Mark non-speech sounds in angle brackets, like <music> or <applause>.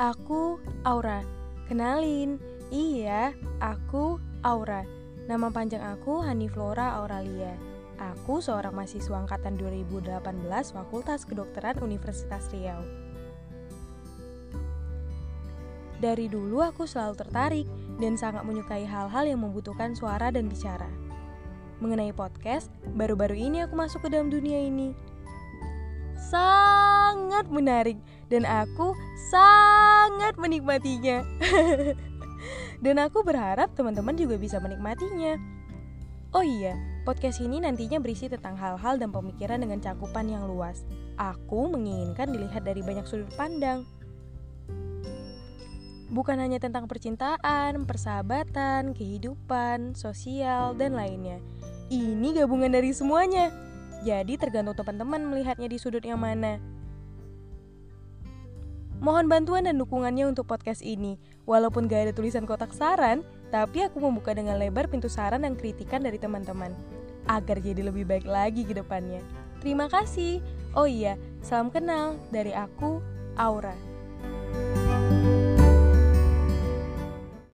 Aku Aura. Kenalin, iya, aku Aura. Nama panjang aku Haniflora Auralia. Aku seorang mahasiswa angkatan 2018 Fakultas Kedokteran Universitas Riau. Dari dulu aku selalu tertarik dan sangat menyukai hal-hal yang membutuhkan suara dan bicara. Mengenai podcast, baru-baru ini aku masuk ke dalam dunia ini. Sangat menarik dan aku sangat menikmatinya. <laughs> dan aku berharap teman-teman juga bisa menikmatinya. Oh iya, podcast ini nantinya berisi tentang hal-hal dan pemikiran dengan cakupan yang luas. Aku menginginkan dilihat dari banyak sudut pandang. Bukan hanya tentang percintaan, persahabatan, kehidupan, sosial, dan lainnya. Ini gabungan dari semuanya. Jadi tergantung teman-teman melihatnya di sudut yang mana. Mohon bantuan dan dukungannya untuk podcast ini. Walaupun gak ada tulisan kotak saran, tapi aku membuka dengan lebar pintu saran dan kritikan dari teman-teman. Agar jadi lebih baik lagi ke depannya. Terima kasih. Oh iya, salam kenal dari aku, Aura.